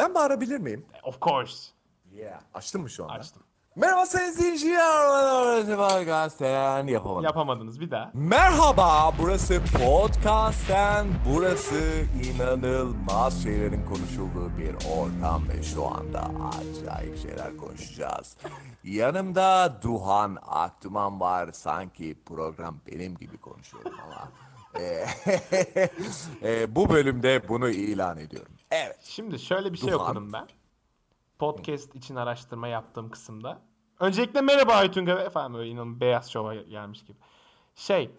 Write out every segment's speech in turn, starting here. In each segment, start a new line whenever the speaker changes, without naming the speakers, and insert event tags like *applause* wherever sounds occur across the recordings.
Ben bağırabilir miyim?
Of course.
Yeah. Açtın mı şu anda?
Açtım.
Merhaba sayın izleyiciler. Sen yapamadım.
Yapamadınız bir daha.
Merhaba, burası Podcast'ten, burası inanılmaz şeylerin konuşulduğu bir ortam ve şu anda acayip şeyler konuşacağız. Yanımda Duhan Aktuman var, sanki program benim gibi konuşuyorum ama... e, *laughs* e, bu bölümde bunu ilan ediyorum. Evet.
Şimdi şöyle bir şey
Duhan.
okudum ben. Podcast için araştırma yaptığım kısımda. Öncelikle merhaba Aytunga efendim böyle inanın beyaz şova gelmiş gibi. Şey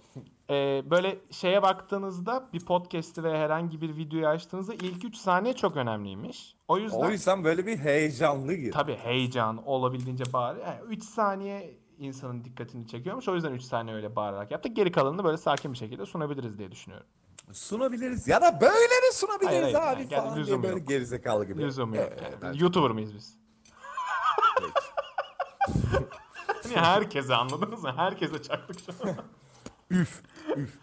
e, böyle şeye baktığınızda bir podcast'i ve herhangi bir videoyu açtığınızda ilk 3 saniye çok önemliymiş. O yüzden
O yüzden böyle bir heyecanlı gir.
tabii heyecan olabildiğince bağır. Yani 3 saniye insanın dikkatini çekiyormuş. O yüzden 3 saniye öyle bağırarak yaptık. Geri kalanını böyle sakin bir şekilde sunabiliriz diye düşünüyorum.
Sunabiliriz ya da böyle de sunabiliriz
Hayır, hayır,
abi
yani
falan diye böyle
yok.
gerizekalı gibi.
Lüzum yok.
Evet,
yani.
ben-
YouTuber mıyız biz? Hani herkese anladınız mı? Herkese çaktık şu an. *laughs*
Üf, üf.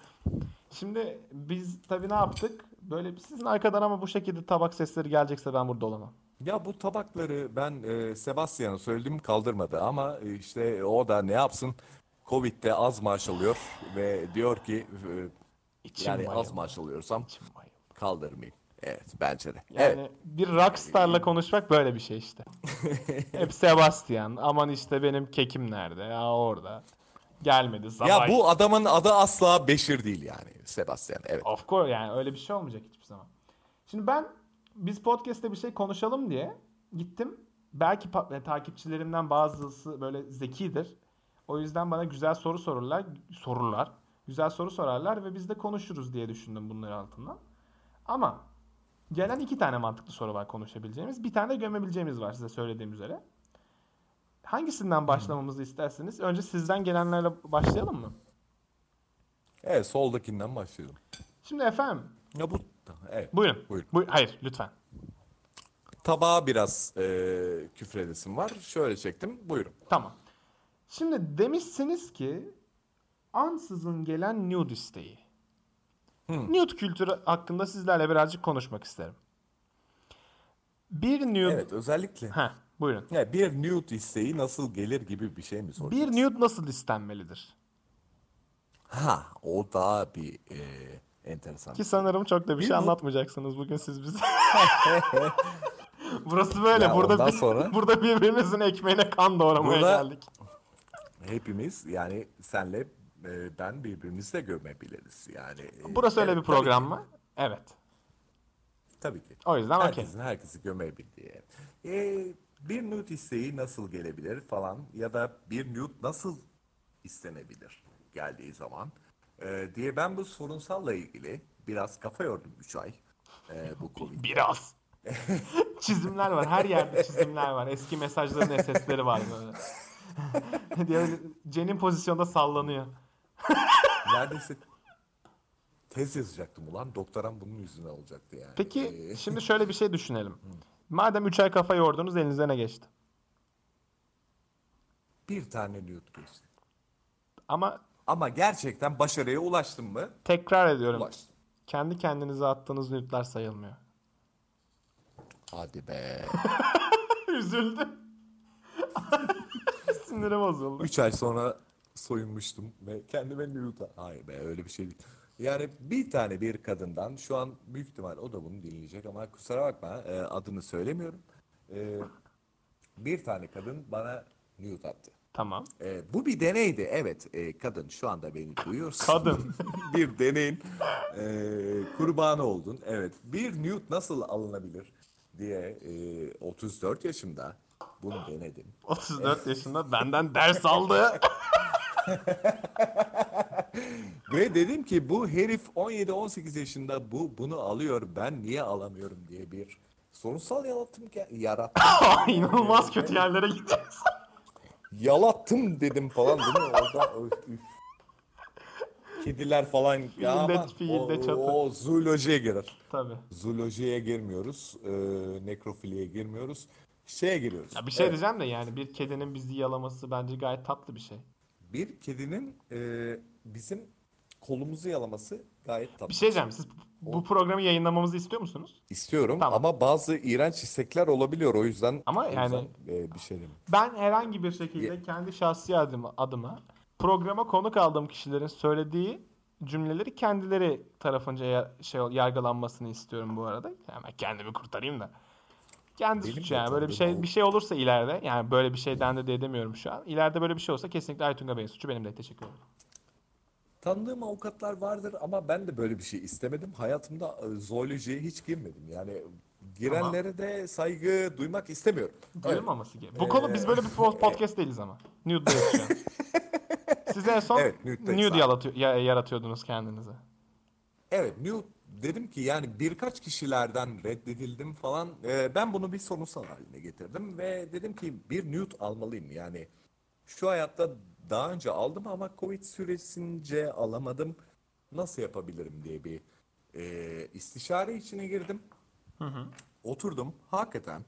Şimdi biz tabii ne yaptık? Böyle sizin arkadan ama bu şekilde tabak sesleri gelecekse ben burada olamam.
Ya bu tabakları ben e, Sebastian'a söyledim kaldırmadı ama e, işte o da ne yapsın? Covid'de az maaş alıyor ve diyor ki e,
İçim
yani az
bayıldı.
maaş alıyorsam
İçim bayıldı.
kaldırmayayım. Evet bence de.
Yani
Evet.
bir rockstarla konuşmak böyle bir şey işte. *laughs* Hep Sebastian. Aman işte benim kekim nerede? Ya orada. Gelmedi.
Ya
Zavay.
bu adamın adı asla Beşir değil yani Sebastian. Evet.
Of course yani öyle bir şey olmayacak hiçbir zaman. Şimdi ben biz podcast'te bir şey konuşalım diye gittim. Belki e, takipçilerimden bazısı böyle zekidir. O yüzden bana güzel soru sorurlar, sorurlar. Güzel soru sorarlar ve biz de konuşuruz diye düşündüm bunları altından. Ama gelen iki tane mantıklı soru var konuşabileceğimiz. Bir tane de gömebileceğimiz var size söylediğim üzere. Hangisinden başlamamızı isterseniz önce sizden gelenlerle başlayalım mı?
Evet soldakinden başlayalım.
Şimdi efendim
Ya bu evet.
buyurun.
Buyurun.
Buyur- hayır lütfen.
Tabağa biraz e, küfredesim var. Şöyle çektim. Buyurun.
Tamam. Şimdi demişsiniz ki ansızın gelen nude isteği. Nude kültürü hakkında sizlerle birazcık konuşmak isterim. Bir nude...
Evet özellikle.
Heh, buyurun.
Ya bir nude isteği nasıl gelir gibi bir şey mi soruyorsun?
Bir nude nasıl istenmelidir?
Ha, o daha bir e, enteresan.
Ki sanırım çok da bir şey anlatmayacaksınız bugün siz bize. *laughs* Burası böyle.
Ya
burada bir-
sonra- *laughs*
burada birbirimizin ekmeğine kan doğramaya
Burada-
geldik.
Hepimiz yani senle e, ben birbirimizi de gömebiliriz. Yani e,
Burası öyle
evet,
bir program mı? Evet.
Tabii ki.
O yüzden okey.
Herkesin herkesi gömebildiği. E, bir nude isteği nasıl gelebilir falan ya da bir nude nasıl istenebilir geldiği zaman e, diye ben bu sorunsalla ilgili biraz kafa yordum 3 ay e, bu *laughs* Covid.
Biraz. *laughs* çizimler var. Her yerde çizimler var. Eski mesajların SS'leri var böyle. *laughs* Diye Cen'in pozisyonda sallanıyor.
Neredeyse tez yazacaktım ulan. Doktoram bunun yüzüne olacaktı yani.
Peki
Ee,
şimdi şöyle bir şey düşünelim. Madem 3 ay kafa yordunuz elinize ne geçti?
bir tane nude geçti.
Ama
Ama gerçekten başarıya ulaştım mı?
tekrar ediyorum.
Ulaştım.
Kendi kendinize attığınız nütler sayılmıyor.
Hadi be. *laughs*
Üzüldüm. *laughs* Sinirim bozuldu.
3 ay sonra soyunmuştum ve kendime nude... Hayır be öyle bir şey değil. Yani bir tane bir kadından şu an büyük ihtimal o da bunu dinleyecek ama kusura bakma e, adını söylemiyorum. E, bir tane kadın bana nude attı.
Tamam.
E, bu bir deneydi. Evet e, kadın şu anda beni duyuyorsun. *laughs*
Kadın. *laughs*
bir deneyin e, kurbanı oldun. Evet. Bir nude nasıl alınabilir diye e, 34 yaşımda bunu denedim.
34 yaşında benden ders aldı. *laughs*
Ve dedim ki bu herif 17-18 yaşında bu bunu alıyor ben niye alamıyorum diye bir sorunsal yarattım yarattım.
İnanılmaz kötü yerlere gidiyoruz.
Yalattım dedim falan değil mi? Orada öf, üf. Kediler falan ya aman,
fiilde
o, o zoolojiye girer.
Tabii.
Zoolojiye girmiyoruz. E, nekrofiliye girmiyoruz. Şeye giriyoruz.
Ya bir şey
Evet.
diyeceğim de yani bir kedinin bizi yalaması bence gayet tatlı bir şey.
Bir kedinin e, bizim kolumuzu yalaması gayet tatlı.
Bir şey diyeceğim siz Bu programı yayınlamamızı istiyor musunuz?
İstiyorum
Tamam.
ama bazı iğrenç istekler olabiliyor o yüzden
Ama
o yüzden,
yani-
e, bir şey diyeyim.
Ben herhangi bir şekilde kendi şahsi adıma, adıma programa konuk aldığım kişilerin söylediği cümleleri kendileri tarafınca ya- şey yargılanmasını istiyorum bu arada. Hemen kendimi kurtarayım da. Kendi
Benim
suçu yani böyle bir şey bir şey olursa ileride yani böyle bir şeyden de de demiyorum şu an. İleride böyle bir şey olsa kesinlikle Aytunga Bey'in suçu benim de teşekkür ederim.
Tanıdığım avukatlar vardır ama ben de böyle bir şey istemedim. Hayatımda e, zoolojiye hiç girmedim. Yani girenlere de saygı duymak istemiyorum.
Duyulmaması gerekiyor. Bu konu biz böyle bir po- podcast değiliz ama. An. *laughs* Siz en son
Evet,
nude
abi.
yaratıyor, ya- yaratıyordunuz kendinize.
Evet, Newt dedim ki yani birkaç kişilerden reddedildim falan. Ee, ben bunu bir sorunsal haline getirdim ve dedim ki bir Newt almalıyım. Yani şu hayatta daha önce aldım ama Covid süresince alamadım. Nasıl yapabilirim diye bir e, istişare içine girdim. Oturdum hakikaten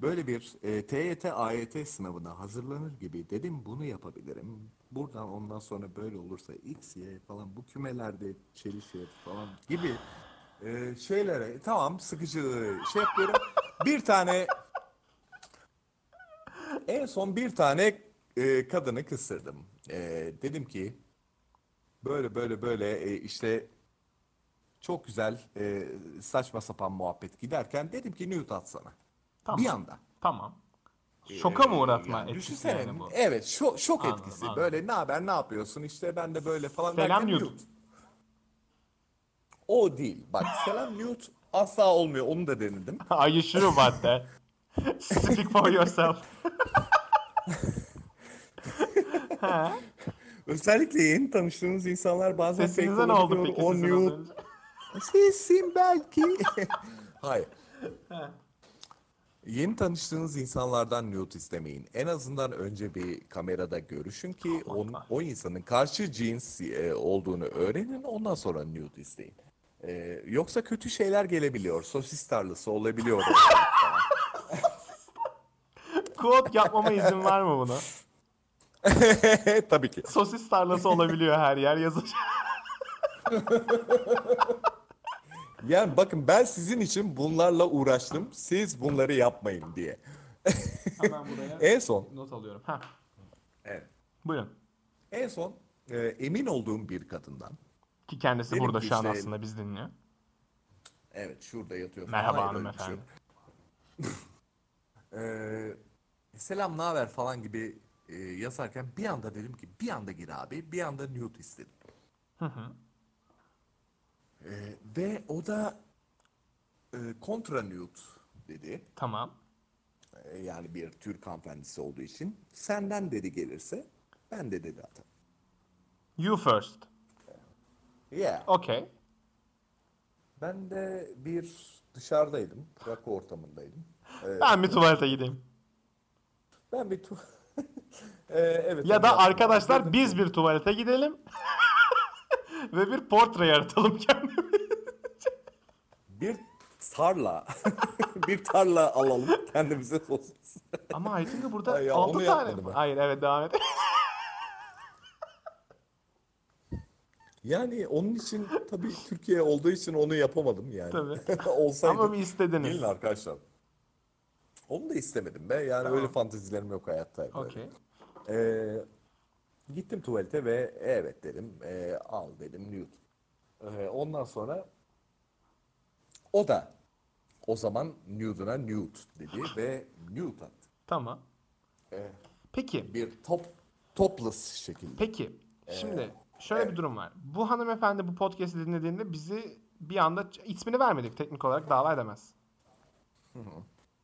böyle bir e, TYT AYT sınavına hazırlanır gibi dedim bunu yapabilirim. Buradan ondan sonra böyle olursa X, Y falan bu kümelerde çelişir falan gibi e, şeylere tamam sıkıcı şey yapıyorum. Bir tane en son bir tane e, kadını kısırdım. E, dedim ki böyle böyle böyle e, işte çok güzel e, saçma sapan muhabbet giderken dedim ki nude atsana.
Tamam.
Bir anda.
Tamam. Şoka mı
Ee,
uğratma
yani
etkisi
düşünsene,
yani bu?
Evet şok, şok
Anladım,
etkisi.
anladım.
Böyle ne haber ne yapıyorsun işte ben de böyle falan
Selam nude.
O değil. Bak selam nude asla olmuyor onu da denedim. *laughs*
Are you sure about that? *laughs* Speak for yourself. *laughs* *laughs*
Özellikle yeni tanıştığınız insanlar bazen fake
Sesinize ne oldu peki
O
önce? *laughs*
Sesim belki. *laughs* Hayır. Yeni tanıştığınız insanlardan nude istemeyin. En azından önce bir kamerada görüşün ki on, o insanın karşı cins e, olduğunu öğrenin. Ondan sonra nude isteyin. E, yoksa kötü şeyler gelebiliyor. Sosis tarlası olabiliyor.
Quote yapmama izin var mı buna? *laughs*
Tabii ki.
Sosis tarlası olabiliyor her yer yazıyor. *laughs*
Yani bakın ben sizin için bunlarla uğraştım. Siz bunları yapmayın diye. *laughs*
Hemen buraya
En son
not alıyorum. Ha,
evet.
buyurun.
En son e, emin olduğum bir kadından
Ki kendisi
Benim
burada şu an
işte-
aslında biz dinliyor.
Evet şurada yatıyor.
Merhaba hanımefendi.
Ee, selam ne haber falan gibi e, yazarken bir anda dedim ki bir anda gir abi bir anda nude istedim. Ee, ve o da e, kontra nude dedi.
Tamam.
Ee, yani bir Türk hanımefendisi olduğu için. Senden dedi gelirse ben de dedi atarım.
You first.
Yeah.
Okay.
Ben de bir dışarıdaydım. Rakı ortamındaydım. Ee,
Ben bir tuvalete gideyim.
ben bir tu Ee, evet.
Ya da arkadaşlar
Girdim.
biz bir tuvalete gidelim. *laughs* Ve bir portre yaratalım kendimize.
bir tarla *laughs* bir tarla alalım kendimize sosis.
Ama Aytunga burada
Ay ya,
6
onu
tane.
ben.
Hayır evet devam et.
Yani onun için tabii Türkiye olduğu için onu yapamadım yani.
Tabii. *laughs*
Olsaydı.
Ama bir istediniz.
Gelin arkadaşlar. Onu da istemedim be. Yani
Tamam.
öyle fantezilerim yok hayatta.
Okey.
Ee, gittim tuvalete ve evet dedim. Ee, al dedim nude. Ee, ondan sonra o da o zaman nude'una nude dedi ve nude attı.
Tamam.
Ee,
Peki.
bir top topless şekilde.
Peki.
Ee,
Şimdi şöyle bir durum var. Bu hanımefendi bu podcast'i dinlediğinde bizi bir anda ismini vermedik teknik olarak dava edemez.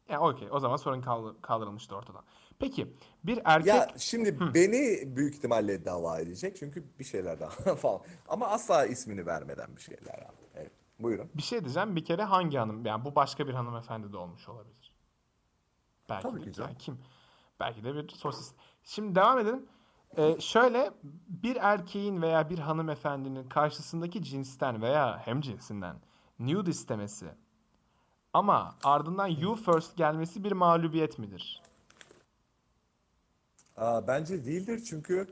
Yani okey. O zaman sorun kaldı- kaldırılmıştı ortadan. Peki bir erkek
Ya şimdi beni büyük ihtimalle dava edecek çünkü bir şeyler daha *laughs* falan. Ama asla ismini vermeden bir şeyler yaptı. Evet. Buyurun.
bir şey diyeceğim. Bir kere hangi hanım? Yani bu başka bir hanımefendi de olmuş olabilir. Belki
Tabii
de-
ki
yani kim? Belki de bir sosis. Şimdi devam edelim. Ee, şöyle bir erkeğin veya bir hanımefendinin karşısındaki cinsten veya hem cinsinden nude istemesi ama ardından you first gelmesi bir mağlubiyet midir?
Aa, bence değildir çünkü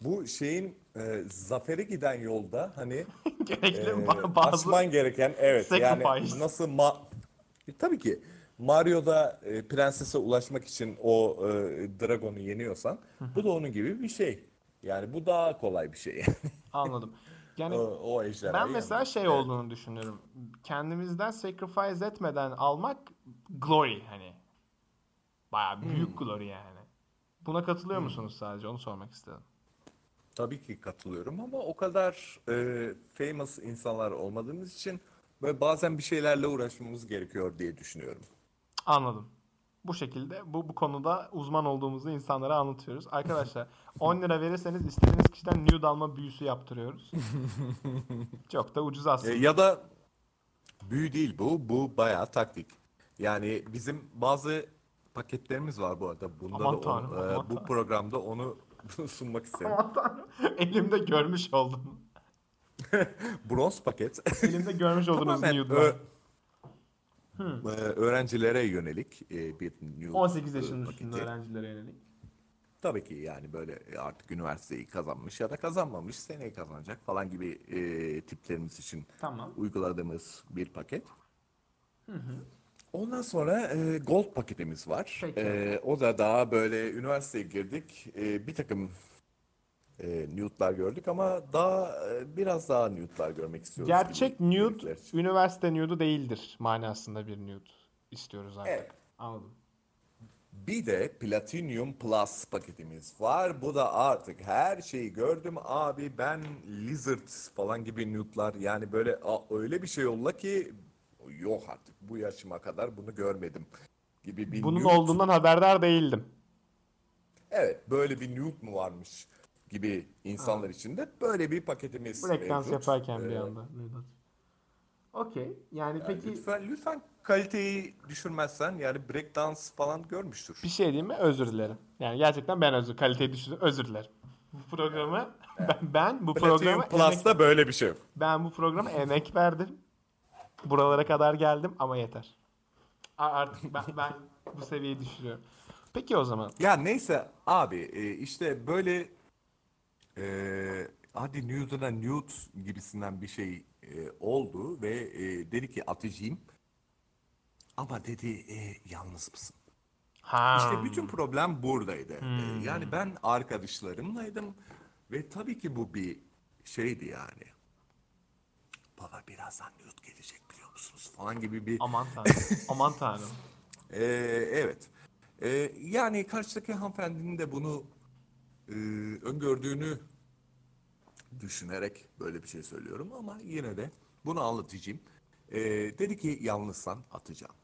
bu şeyin e, zafere giden yolda hani *laughs*
Gerekli ba- bazı
açman gereken evet yani nasıl ma E, tabii ki Mario'da e, prensese ulaşmak için o e, dragonu yeniyorsan bu da onun gibi bir şey. Yani bu daha kolay bir şey. *laughs*
anladım. Yani
o, o
ben mesela
yenmek.
şey
Evet.
olduğunu düşünüyorum. Kendimizden sacrifice etmeden almak glory hani. Bayağı büyük
Hmm.
glory yani. Buna katılıyor musunuz sadece? Onu sormak istedim.
Tabii ki katılıyorum ama o kadar e, famous insanlar olmadığımız için böyle bazen bir şeylerle uğraşmamız gerekiyor diye düşünüyorum.
Anladım. Bu şekilde bu, bu konuda uzman olduğumuzu insanlara anlatıyoruz. Arkadaşlar *laughs* 10 lira verirseniz istediğiniz kişiden nude alma büyüsü yaptırıyoruz. *laughs* Çok da ucuz
E,
aslında.
ya da büyü değil bu, bu bayağı taktik. Yani bizim bazı paketlerimiz var bu arada. Bunda
Aman
da
tanrım,
e,
aman
bu
tanrım.
programda onu *laughs* sunmak isterim.
Aman tanrım. Elimde görmüş oldum.
Bronz paket.
Elimde görmüş olduğunuz
Tamamen
nude'lar.
Ö- e, öğrencilere yönelik e, bir nude
18
e,
yaşının
paketi.
üstünde öğrencilere yönelik.
Tabii ki yani böyle artık üniversiteyi kazanmış ya da kazanmamış seneye kazanacak falan gibi e, tiplerimiz için
Tamam.
uyguladığımız bir paket. Ondan sonra e, Gold paketimiz var.
Peki.
E, o da daha böyle üniversiteye girdik. E, bir takım e, nude'lar gördük ama daha e, biraz daha nude'lar görmek istiyoruz.
Gerçek
gibi
nude
için.
üniversite nude'u değildir manasında bir nude istiyoruz artık.
Evet.
Anladım.
Bir de Platinum Plus paketimiz var. Bu da artık her şeyi gördüm abi ben Lizard falan gibi nude'lar yani böyle a, öyle bir şey yolla ki yok artık bu yaşıma kadar bunu görmedim gibi bir
Bunun
nude.
olduğundan haberdar değildim.
Evet böyle bir nude mu varmış gibi insanlar için de böyle bir paketimiz
Breakdance yaparken bir
Ee,
anda. Okey. Yani peki
Lütfen, lütfen kaliteyi düşürmezsen yani breakdance falan görmüştür.
bir şey diyeyim mi? Özür dilerim. Yani gerçekten ben özür kaliteyi düşürdüm. Özür dilerim. Bu programı *laughs* ben, ben bu
Platinum
programa emek,
Plus'ta böyle bir şey
ben bu programa emek verdim. Buralara kadar geldim ama yeter. Artık ben, ben bu seviyeyi düşürüyorum. Peki o zaman.
Ya neyse abi e, işte böyle e, hadi nude'una nude gibisinden bir şey e, oldu ve e, dedi ki atacağım. Ama dedi e, yalnız mısın?
Ha.
İşte bütün problem buradaydı. E, yani ben arkadaşlarımlaydım ve tabii ki bu bir şeydi yani. Baba birazdan nude gelecek biliyor musunuz falan gibi bir
Aman *laughs* tanrım. Aman tanrım.
Ee, evet. Ee, yani karşıdaki hanımefendinin de bunu e, öngördüğünü düşünerek böyle bir şey söylüyorum ama yine de bunu anlatacağım. Ee, dedi ki yalnızsan atacağım.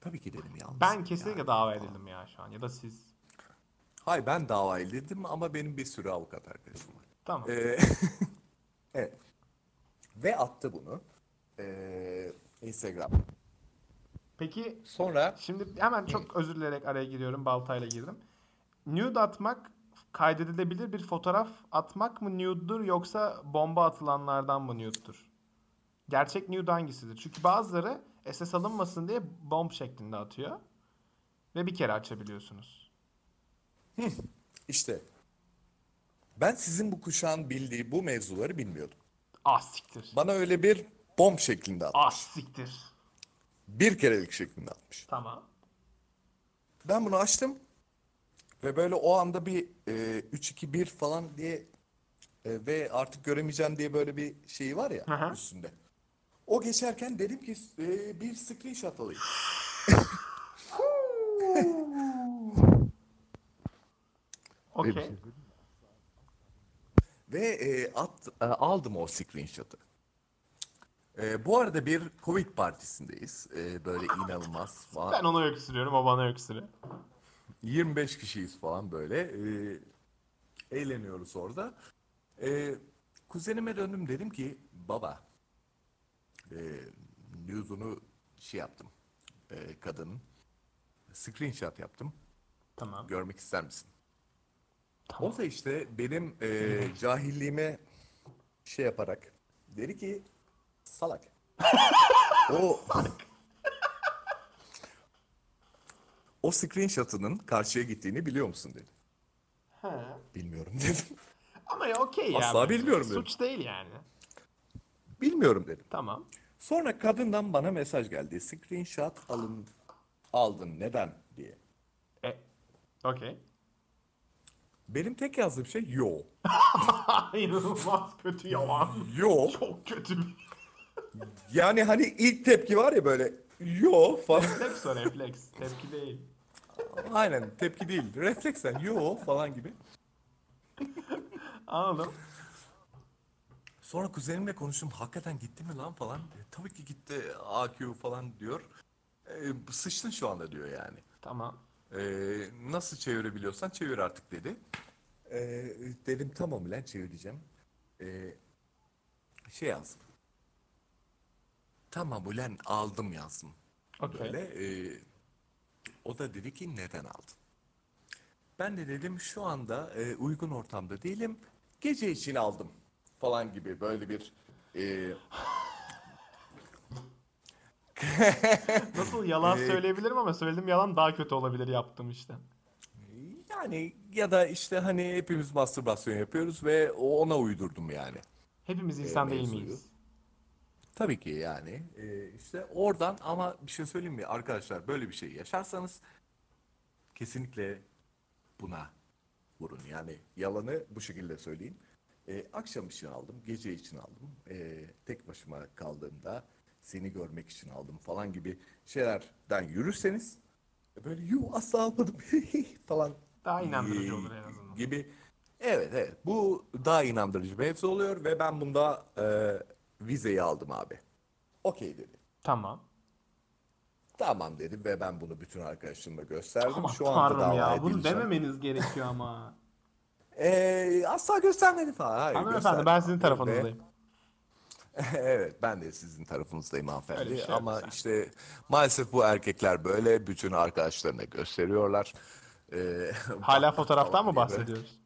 Tabii ki dedim yalnız.
Ben kesinlikle dava edildim ya şu an. Ya da siz.
Hayır ben dava edildim ama benim bir sürü avukat arkadaşım var.
Tamam.
Ee, *laughs* evet. Ve attı bunu. Ee, Instagram.
Peki
Sonra
Şimdi hemen çok özür dileyerek araya giriyorum. Baltayla girdim. Nude atmak kaydedilebilir bir fotoğraf atmak mı nude'dur yoksa bomba atılanlardan mı nude'dur? Gerçek nude hangisidir? Çünkü bazıları SS alınmasın diye bomb şeklinde atıyor. Ve bir kere açabiliyorsunuz.
işte ben sizin bu kuşağın bildiği bu mevzuları bilmiyordum.
Ah siktir.
Bana öyle bir bomb şeklinde atmış.
Ah siktir.
Bir kerelik şeklinde atmış.
Tamam.
Ben bunu açtım ve böyle o anda bir e, 3-2-1 falan diye e, ve artık göremeyeceğim diye böyle bir şeyi var ya
hı.
üstünde. O geçerken dedim ki e, bir screenshot alayım. *laughs*
Okey.
Ve e, at, e, aldım o screenshot'ı. E, bu arada bir Covid partisindeyiz. E, böyle inanılmaz falan.
Ben ona öksürüyorum, o bana öksürüyor.
25 kişiyiz falan böyle. Ee, eğleniyoruz orada. Ee, kuzenime döndüm dedim ki baba e, nude'unu şey yaptım e, kadının screenshot yaptım
Tamam.
görmek ister misin?
Tamam.
O da işte benim e, cahilliğime şey yaparak dedi ki salak. *laughs* o o screenshot'ının karşıya gittiğini biliyor musun dedi.
He.
Bilmiyorum *laughs* dedim.
Ama ya okey ya.
Asla bilmiyorum dedim.
Suç değil yani.
Bilmiyorum dedim.
Tamam.
Sonra kadından bana mesaj geldi. Screenshot alın aldın neden diye.
E, okey.
Benim tek yazdığım şey yo. *laughs*
İnanılmaz kötü yalan.
Yo.
Çok kötü bir
Yani hani ilk tepki var ya böyle yo falan.
refleks o refleks. Tepki değil.
Aynen tepki değil. Refleksen yo falan gibi.
Anladım.
Sonra kuzenimle konuştum. Hakikaten gitti mi lan falan. E, tabii ki gitti AQ falan diyor. E, sıçtın şu anda diyor yani.
Tamam.
E, nasıl çevirebiliyorsan çevir artık dedi. E, dedim tamam lan çevireceğim. E, şey yazdım. Tamam ulan aldım yazdım.
Okey.
Böyle e, o da dedi ki neden aldın? Ben de dedim şu anda e, uygun ortamda değilim. Gece için aldım falan gibi böyle bir e, *laughs*
Nasıl yalan
Ee,
söyleyebilirim ama söylediğim yalan daha kötü olabilir yaptım işte.
yani ya da işte hani hepimiz mastürbasyon yapıyoruz ve ona uydurdum yani.
Hepimiz insan değil
mevzuyu. Tabii ki yani e, işte oradan ama bir şey söyleyeyim mi arkadaşlar böyle bir şey yaşarsanız kesinlikle buna vurun. Yani yalanı bu şekilde söyleyeyim. E, akşam için aldım, gece için aldım. E, tek başıma kaldığımda seni görmek için aldım falan gibi şeylerden yürürseniz e, böyle yu asla almadım *laughs* falan
Daha inandırıcı olur en azından.
gibi. Evet evet bu daha inandırıcı bir mevzu oluyor ve ben bunda e, vizeyi aldım abi. Okey dedi.
Tamam.
Tamam dedim ve ben bunu bütün arkadaşlarıma gösterdim.
Aman
Şu anda
tanrım ya bunu
edileceğim.
dememeniz gerekiyor ama. *laughs*
Ee, asla göstermedi falan. Hayır,
Hanımefendi ben sizin
Ve-
tarafınızdayım. *laughs*
evet ben de sizin tarafınızdayım hanımefendi.
Şey
Ama
sen.
işte maalesef bu erkekler böyle bütün arkadaşlarına gösteriyorlar. Ee, *laughs*
Hala fotoğraftan mı bahsediyoruz?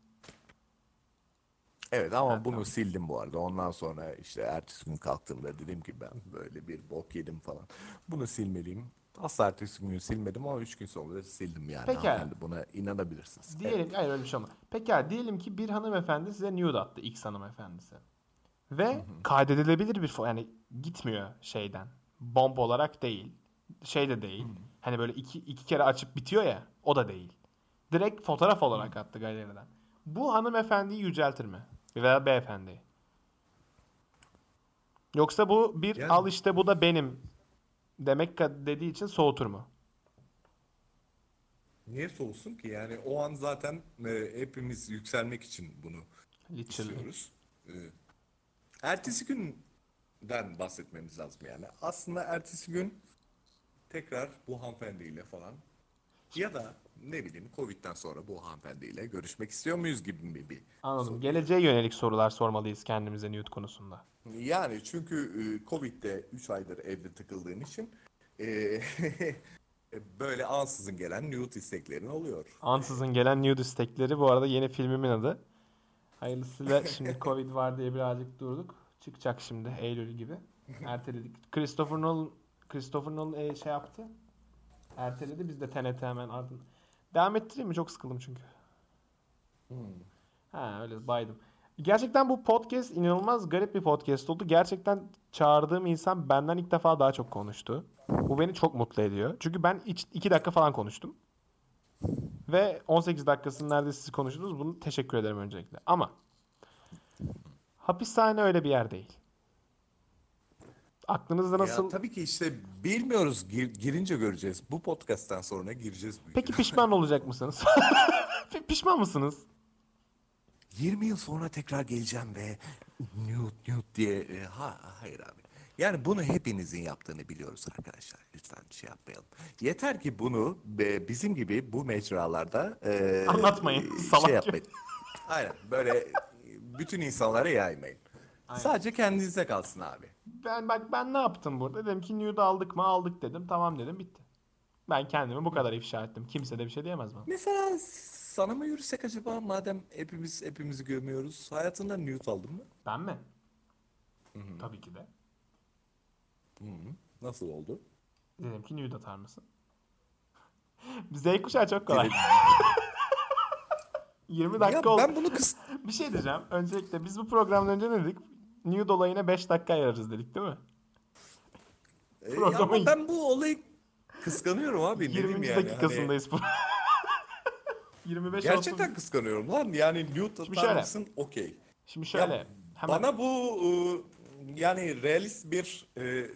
Evet ama bunu sildim bu arada. Ondan sonra işte ertesi gün kalktığımda dedim ki ben böyle bir bok yedim falan. Bunu silmeliyim. Asla ertesi gün silmedim ama üç gün sonra sildim yani.
Peki.
Hanımefendi buna inanabilirsiniz.
Diyelim hayır öyle bir şey olmaz. Peki diyelim ki bir hanımefendi size nude attı X hanımefendisi. Ve kaydedilebilir bir yani gitmiyor şeyden. Bomba olarak değil. Şey de değil. Hani böyle iki, iki kere açıp bitiyor ya. O da değil. Direkt fotoğraf olarak attı galeriden. Bu hanımefendiyi yüceltir mi? Veya beyefendiyi. Yoksa bu bir
Yani-
al işte bu da benim demek dediği için soğutur mu?
Niye soğusun ki? Yani o an zaten e, hepimiz yükselmek için bunu
Literally.
istiyoruz. E, ertesi günden bahsetmemiz lazım yani. Aslında ertesi gün tekrar bu hanımefendiyle falan ya da ne bileyim Covid'den sonra bu hanımefendiyle görüşmek istiyor muyuz gibi bir, bir
Anladım. Geleceğe yönelik sorular sormalıyız kendimize nude konusunda.
Yani çünkü e, Covid'de 3 aydır evde tıkıldığın için e, *laughs* böyle ansızın gelen nude isteklerin oluyor.
Ansızın gelen nude istekleri bu arada yeni filmimin adı. Hayırlısıyla şimdi *laughs* Covid var diye birazcık durduk. Çıkacak şimdi Eylül gibi. Erteledik. Christopher Nolan Christopher Nolan e, şey yaptı. Erteledi. Biz de TNT hemen ardın. Devam ettireyim mi? Çok sıkıldım çünkü. Ha öyle baydım. Gerçekten bu podcast inanılmaz garip bir podcast oldu. Gerçekten çağırdığım insan benden ilk defa daha çok konuştu. Bu beni çok mutlu ediyor. Çünkü ben 2 dakika falan konuştum. Ve 18 dakikasını neredeyse siz konuştunuz. Bunu teşekkür ederim öncelikle. Ama hapishane öyle bir yer değil. Aklınızda nasıl...
Ya tabii ki işte bilmiyoruz Gir- girince göreceğiz. Bu podcast'ten sonra gireceğiz. büyük
Peki pişman *laughs* olacak mısınız? *laughs* Pi- Pişman mısınız?
20 yıl sonra tekrar geleceğim ve nude nude diye e, ha hayır abi. Yani bunu hepinizin yaptığını biliyoruz arkadaşlar. Lütfen şey yapmayalım. Yeter ki bunu e, bizim gibi bu mecralarda e,
Anlatmayın,
e, Şey yapmayın. Aynen böyle bütün insanlara yaymayın. Sadece kendinize kalsın abi.
Ben bak ben ne yaptım burada? Dedim ki nude aldık mı? Aldık dedim. Tamam dedim. Bitti. Ben kendimi bu kadar ifşa ettim. Kimse de bir şey diyemez bana.
Mesela sana mı yürüsek acaba madem hepimiz hepimizi gömüyoruz. Hayatında nude aldın mı?
Ben mi? Tabii ki de.
Nasıl oldu?
Dedim ki nude atar mısın? *laughs* Z kuşağı çok kolay. 20 *laughs* dakika
ya
oldu.
ben bunu kıs *laughs*
Bir şey diyeceğim. Öncelikle biz bu programdan önce ne dedik? Nude olayına 5 dakika ayırırız dedik değil mi?
E, ya
Programın-
ama ben bu olayı kıskanıyorum abi. ne diyeyim
20.
yani. Hani
dakikasındayız bu. 25
gerçekten
olsun.
kıskanıyorum lan. Yani
Şimdi
atar mısın? Okey.
Şimdi şöyle.
Ya,
hemen
Bana bu e, yani realist bir e, e,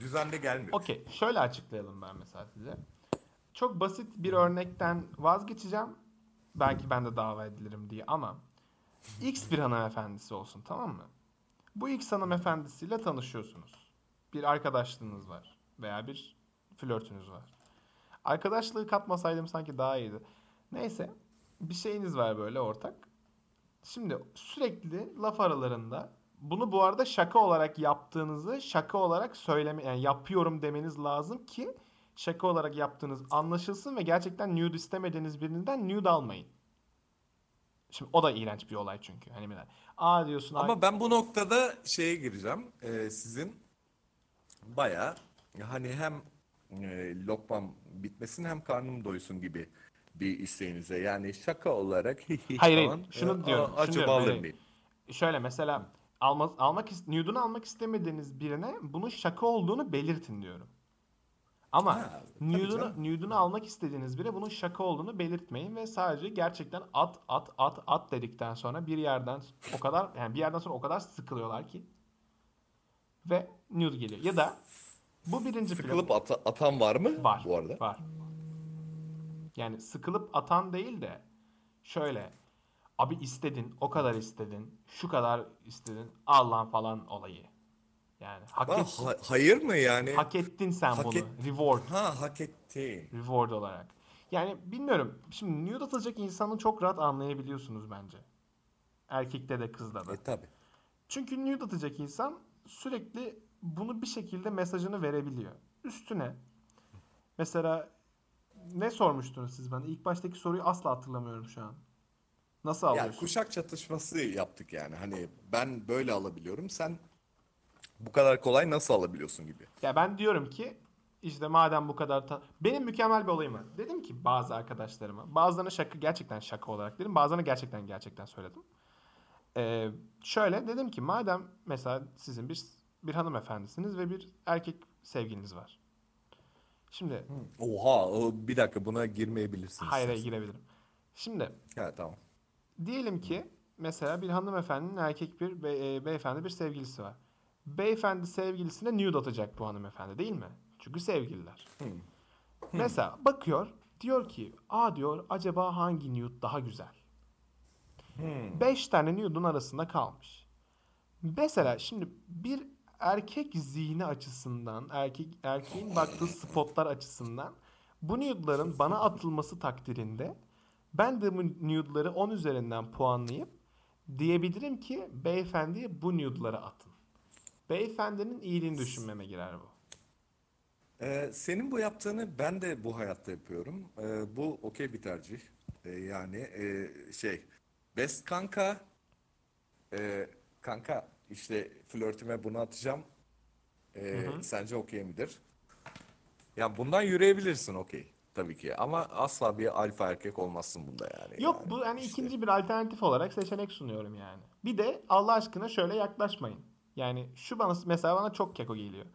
düzende gelmiyor.
Okey, şöyle açıklayalım ben mesela size. Çok basit bir örnekten vazgeçeceğim. Belki ben de dava edilirim diye ama X bir hanımefendisi olsun tamam mı? Bu X hanımefendisiyle tanışıyorsunuz. Bir arkadaşlığınız var veya bir flörtünüz var. Arkadaşlığı katmasaydım sanki daha iyiydi. Neyse, bir şeyiniz var böyle ortak. Şimdi sürekli laf aralarında bunu bu arada şaka olarak yaptığınızı şaka olarak söyleme yani yapıyorum demeniz lazım ki şaka olarak yaptığınız anlaşılsın ve gerçekten nude istemediğiniz birinden nude almayın. Şimdi o da iğrenç bir olay çünkü. Hani mesela, aa diyorsun
Ama ben bu noktada şeye gireceğim. E, sizin bayağı hani hem e, lokmam bitmesin hem karnım doysun gibi bir isteğinize. Yani şaka olarak
Hayır,
falan,
Şunu
e,
diyorum,
a-
şunu diyorum,
mıyım?
şöyle mesela alma, almak nude'unu almak istemediğiniz birine bunun şaka olduğunu belirtin diyorum. Ama
Ha,
nude'unu, almak istediğiniz bire bunun şaka olduğunu belirtmeyin ve sadece gerçekten at at at at dedikten sonra bir yerden o kadar yani bir yerden sonra o kadar sıkılıyorlar ki ve nude geliyor. Ya da bu birinci plan.
Sıkılıp ata- atan var mı
Var.
bu arada?
Var. Yani sıkılıp atan değil de şöyle abi istedin, o kadar istedin, şu kadar istedin, al lan falan olayı. Yani hak,
Ha,
et-
ha- hayır mı yani?
hak ettin sen
Hak
bunu.
et-
Reward.
Ha hak ettin.
Reward olarak. Yani bilmiyorum. Şimdi nude atacak insanı çok rahat anlayabiliyorsunuz bence. Erkekte de kızda da.
E tabi.
Çünkü nude atacak insan sürekli bunu bir şekilde mesajını verebiliyor. Üstüne mesela ne sormuştunuz siz bana? İlk baştaki soruyu asla hatırlamıyorum şu an. Nasıl
Ya
alıyorsun?
kuşak çatışması yaptık yani. Hani ben böyle alabiliyorum. Sen bu kadar kolay nasıl alabiliyorsun gibi.
Ya ben diyorum ki işte madem bu kadar ta- benim mükemmel bir olayım var. Dedim ki bazı arkadaşlarıma bazılarına şaka gerçekten şaka olarak dedim. Bazılarına gerçekten gerçekten söyledim. Ee, şöyle dedim ki madem mesela sizin bir bir hanımefendisiniz ve bir erkek sevgiliniz var. Şimdi
Oha bir dakika buna girmeyebilirsiniz. siz.
girebilirim. Şimdi
Ha tamam.
Diyelim ki mesela bir hanımefendinin erkek bir be- e, beyefendi bir sevgilisi var. Beyefendi sevgilisine nude atacak bu hanımefendi değil mi? Çünkü sevgililer. Mesela bakıyor diyor ki aa diyor acaba hangi nude daha güzel? 5 tane nude'un arasında kalmış. Mesela şimdi bir erkek zihni açısından, erkek erkeğin baktığı spotlar açısından bu nude'ların bana atılması takdirinde ben de bu nude'ları 10 üzerinden puanlayıp diyebilirim ki beyefendiye bu nude'ları atın. Beyefendinin iyiliğini düşünmeme girer bu.
Ee, senin bu yaptığını ben de bu hayatta yapıyorum. Ee, bu okey bir tercih. Ee, yani e, şey best kanka e, kanka işte flörtüme bunu atacağım. Ee, sence okey midir? Ya bundan yürüyebilirsin okey tabii ki ama asla bir alfa erkek olmazsın bunda yani.
Yok
Yani
bu hani
işte.
ikinci bir alternatif olarak seçenek sunuyorum yani. Bir de Allah aşkına şöyle yaklaşmayın. Yani şu bana mesela bana çok keko geliyor.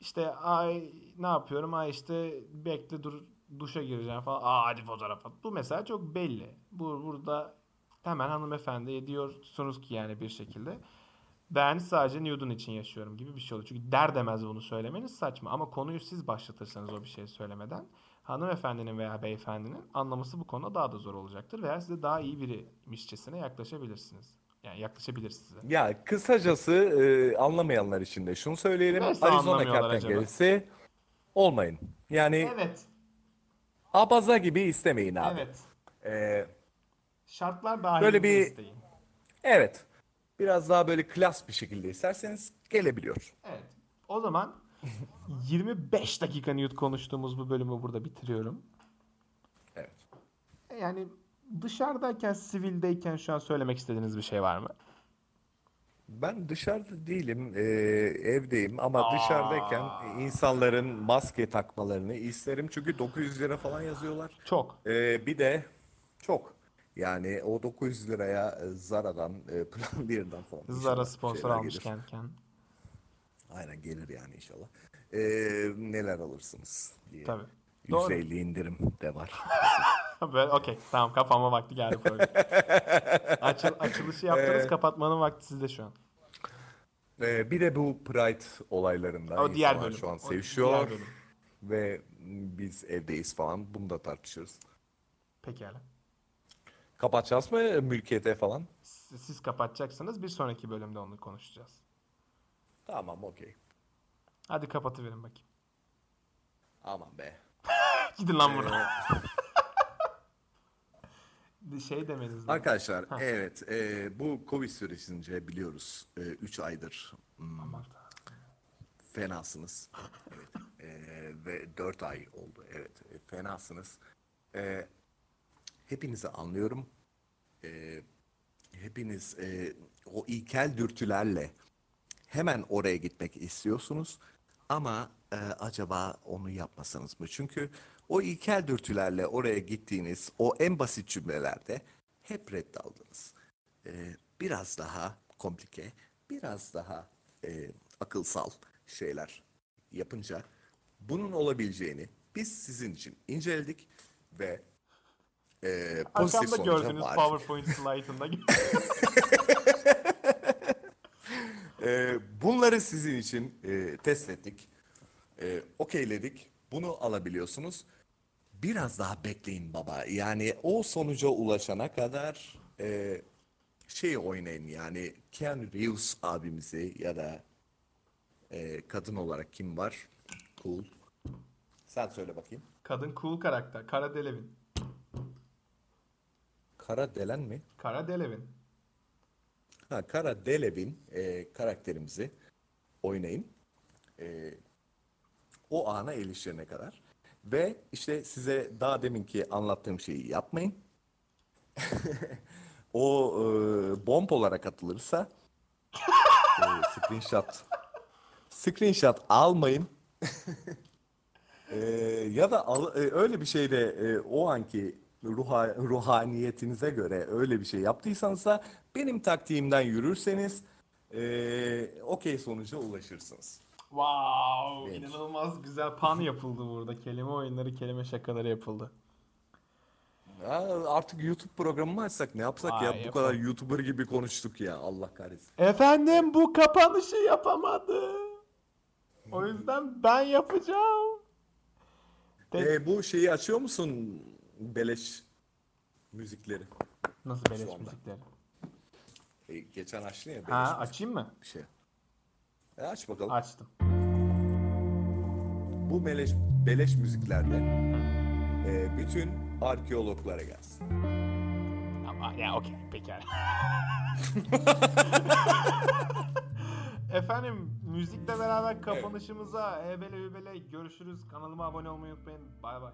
İşte ay ne yapıyorum? Ay işte bekle dur duşa gireceğim falan. Aa hadi fotoğraf at. Bu mesela çok belli. Bu burada hemen hanımefendiye diyorsunuz ki yani bir şekilde ben sadece nude'un için yaşıyorum gibi bir şey oluyor. Çünkü der demez bunu söylemeniz saçma. Ama konuyu siz başlatırsanız o bir şey söylemeden hanımefendinin veya beyefendinin anlaması bu konuda daha da zor olacaktır. Veya size daha iyi birimişçesine yaklaşabilirsiniz. Yani yaklaşabilir size.
Ya kısacası e, anlamayanlar için de şunu söyleyelim.
Nasıl
Arizona kertenkelesi olmayın. Yani
Evet.
abaza gibi istemeyin abi.
Evet.
Ee,
Şartlar dahil
Böyle bir-
isteyin.
evet. Biraz daha böyle klas bir şekilde isterseniz gelebiliyor.
Evet. O zaman *laughs* 25 dakika nude konuştuğumuz bu bölümü burada bitiriyorum.
Evet.
Yani dışarıdayken, sivildeyken şu an söylemek istediğiniz bir şey var mı?
Ben dışarıda değilim, e, evdeyim ama
Aa.
dışarıdayken insanların maske takmalarını isterim. Çünkü 900 lira falan yazıyorlar.
Çok.
E, bir de çok. Yani o 900 liraya e, Zara'dan, e, *laughs* Plan 1'den falan
Zara sponsor almış
gelir.
kendiken.
Aynen gelir yani inşallah. E, neler alırsınız diye.
Tabii. Doğru.
150 indirim de var. *laughs* *laughs*
Böyle okey tamam kapama vakti geldi program. *laughs* Açıl, açılışı yaptınız
Ee,
kapatmanın vakti sizde şu an.
E, bir de bu Pride olaylarında
O diğer bölüm.
şu an sevişiyor
bölüm.
ve biz evdeyiz falan. Bunu da tartışırız.
Pekala.
Kapatacağız mı mülkiyete falan?
Siz, siz kapatacaksınız bir sonraki bölümde onu konuşacağız.
Tamam okey.
Hadi kapatıverin bakayım.
Aman be. *laughs*
Gidin lan buradan. Şey demeniz lazım.
Arkadaşlar evet e, bu Covid sürecince biliyoruz 3 aydır hmm,
Aman Tanrım.
fenasınız. Evet. E, ve 4 ay oldu evet e, fenasınız. E, hepinizi anlıyorum. E, hepiniz e, o ilkel dürtülerle hemen oraya gitmek istiyorsunuz. Ama e, acaba onu yapmasanız mı? Çünkü o ilkel dürtülerle oraya gittiğiniz o en basit cümlelerde hep reddaldınız. E, biraz daha komplike, biraz daha e, akılsal şeyler yapınca bunun olabileceğini biz sizin için inceledik ve e, pozitif
Arkamda gördüğünüz
vardık.
PowerPoint slide'ında.
Ee, *laughs* bunları sizin için e, test ettik. E, okeyledik. Bunu alabiliyorsunuz. Biraz daha bekleyin baba. Yani o sonuca ulaşana kadar e, şey oynayın yani Keanu Reeves abimizi ya da e, kadın olarak kim var? Cool. Sen söyle bakayım.
Kadın cool karakter. Kara Delevin.
Kara Delen mi?
Kara Delevin.
Ha, Kara Delevin e, karakterimizi oynayın. E, o ana erişene kadar. Ve işte size daha deminki anlattığım şeyi yapmayın. *laughs* o e, bomb olarak atılırsa e, screenshot screenshot almayın. E, ya da al- e, öyle bir şeyde e, o anki ruha, ruhaniyetinize göre öyle bir şey yaptıysanız da benim taktiğimden yürürseniz e, okey sonuca ulaşırsınız.
Wow,
Evet.
inanılmaz güzel pan yapıldı burada. Kelime oyunları, kelime şakaları yapıldı.
Ya artık YouTube programı mı açsak ne yapsak
Vay,
ya bu kadar YouTuber gibi konuştuk ya Allah kahretsin.
Efendim bu kapanışı yapamadı. O yüzden ben yapacağım. Tek-
E, bu şeyi açıyor musun beleş müzikleri?
Nasıl beleş müzikleri?
E, geçen açtın ya beleş
Ha
müzik
açayım mı?
bir şey. E, aç bakalım.
Açtım.
Bu beleş, beleş müziklerle e, bütün arkeologlara gelsin.
Ama ya okey pekala. *laughs* Efendim müzikle beraber kapanışımıza hebele hübele görüşürüz. Kanalıma abone olmayı unutmayın. Bay bay.